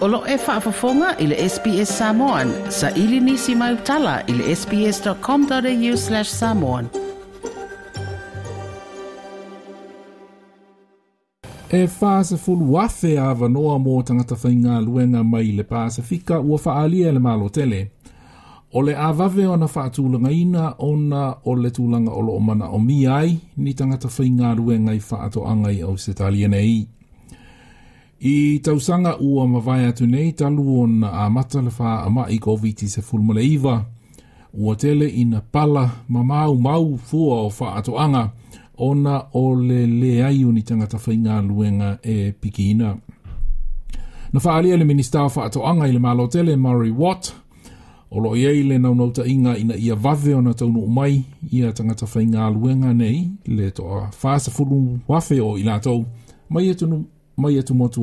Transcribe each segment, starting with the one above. Olo e whaafafonga i le SPS Samoan. Sa ili nisi mai utala i le sps.com.au slash samoan. E whaase fulu wafe a vanoa mō tangata whainga luenga mai le Pasifika ua whaalia le malo tele. O le awawe ona whaatūlanga ina ona o le tūlanga o loomana o o mi ai ni tangata whainga luenga i whaato angai au se talia nei. I tausanga ua mawai atu nei talu o na a mata a mai koviti se fulmole iwa. Ua tele i na pala ma mau mau fua o wha ato anga ona o le le aiu ni tangata whainga luenga e pikiina. Na wha alia le minister wha ato i le malo tele Murray Watt. Olo i ei le naunauta inga ina ia vave ona taunu umai ia tangata whainga luenga nei le toa wha sa fulu wafe o ilatou. Mai e tunu We want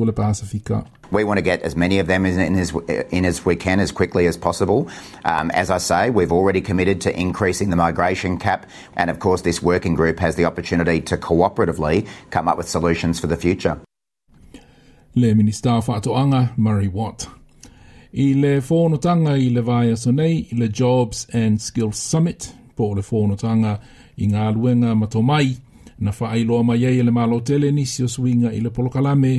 to get as many of them in as, in as we can as quickly as possible. Um, as I say, we've already committed to increasing the migration cap, and of course, this working group has the opportunity to cooperatively come up with solutions for the future. Le minister Fatoanga, Murray Watt. I le whonotanga i le vaia sonei i le Jobs and Skills Summit, po le whonotanga i ngā luenga matomai, na faailoa mai ai e le malotele nisi o suiga i le polokalame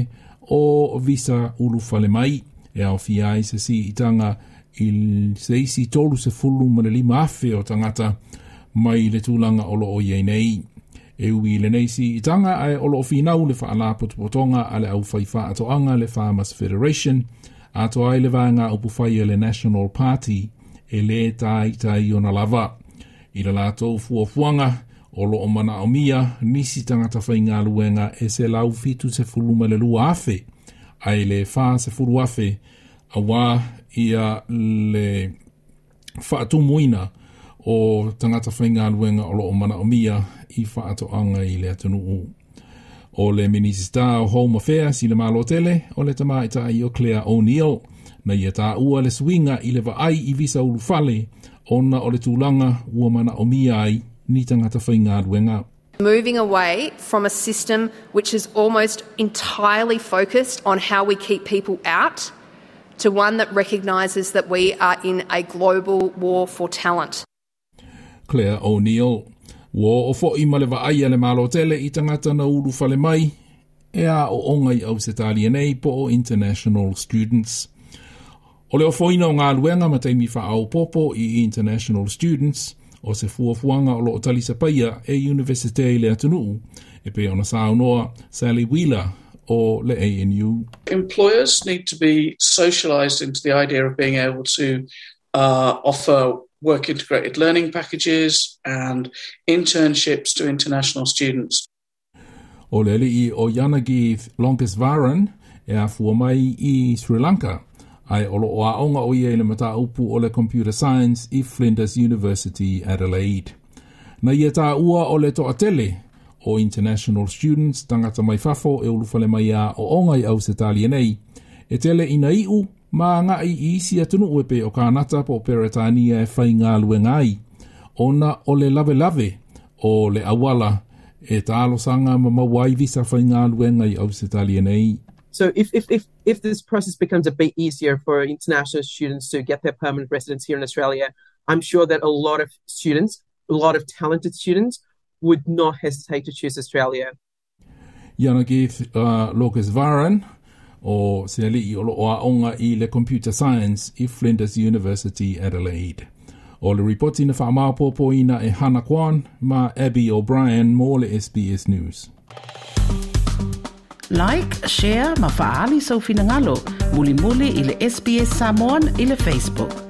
o visa ulufale mai e aofia ai se siitaga i se isi tolu se fulu ma le lima afe o tagata mai le tulaga o loo iai nei e ui lenei siitaga ae o loo finau le faalā potopotoga a le aufaifa atoaga le farmers federation atoa ai le vaega upufaia e le national party e lē taitai ona lava i le latou fuafuaga o lo o mana o mia nisi tangata whai ngā luenga e se lau fitu se fulu male lua afe a le wha se fulu afe a wā ia le whaatu muina o tangata whai ngā luenga o lo o mana o mia i whaato anga i le atunu u. O le minisita o Home Affairs i le malo tele o le tamā i tai o Claire O'Neill na ia tā ua le swinga i le vaai i visa ulu fale ona o le tūlanga ua mana o mia ai ni tangata whaingaruenga. Moving away from a system which is almost entirely focused on how we keep people out to one that recognises that we are in a global war for talent. Claire O'Neill. Wō o fo'i ma le wa'ai ale malo tele i tangata na uru fale mai, e a o onga i au se tālia nei po o International Students. O leo fo'ina o ngā luenga ma teimi wha au popo i International Students, o se fuafuanga o loo e universite i le atunuu e ona saunoa Sally Wheeler or ANU. Employers need to be socialized into the idea of being able to uh, offer work integrated learning packages and internships to international students. O le i o Longest Varan e a mai i Sri Lanka. ai olo o aonga o ia ina mata upu o le computer science i Flinders University Adelaide. Na ia tā ua o le toatele o international students tangata mai fafo e ulufale mai a o ongai au se tali nei. E tele ina iu ma nga i isi atunu uepe o kānata po Peretania e whai ngā lue ngai. Ona o le lave lave o le awala e tālo sanga ma mawai visa whai ngā lue ngai au se tali nei. So if, if, if, if this process becomes a bit easier for international students to get their permanent residence here in Australia, I'm sure that a lot of students, a lot of talented students, would not hesitate to choose Australia. Yanagith uh, Locus Varan, or Sinali Onga i le Computer Science i Flinders University Adelaide. O le reporting na whamaupopo ina e Hannah Kwan, ma Abby O'Brien mō SBS News. Like, share, ma faali sau finangalo. Muli muli ile le SBS Samoan i Facebook.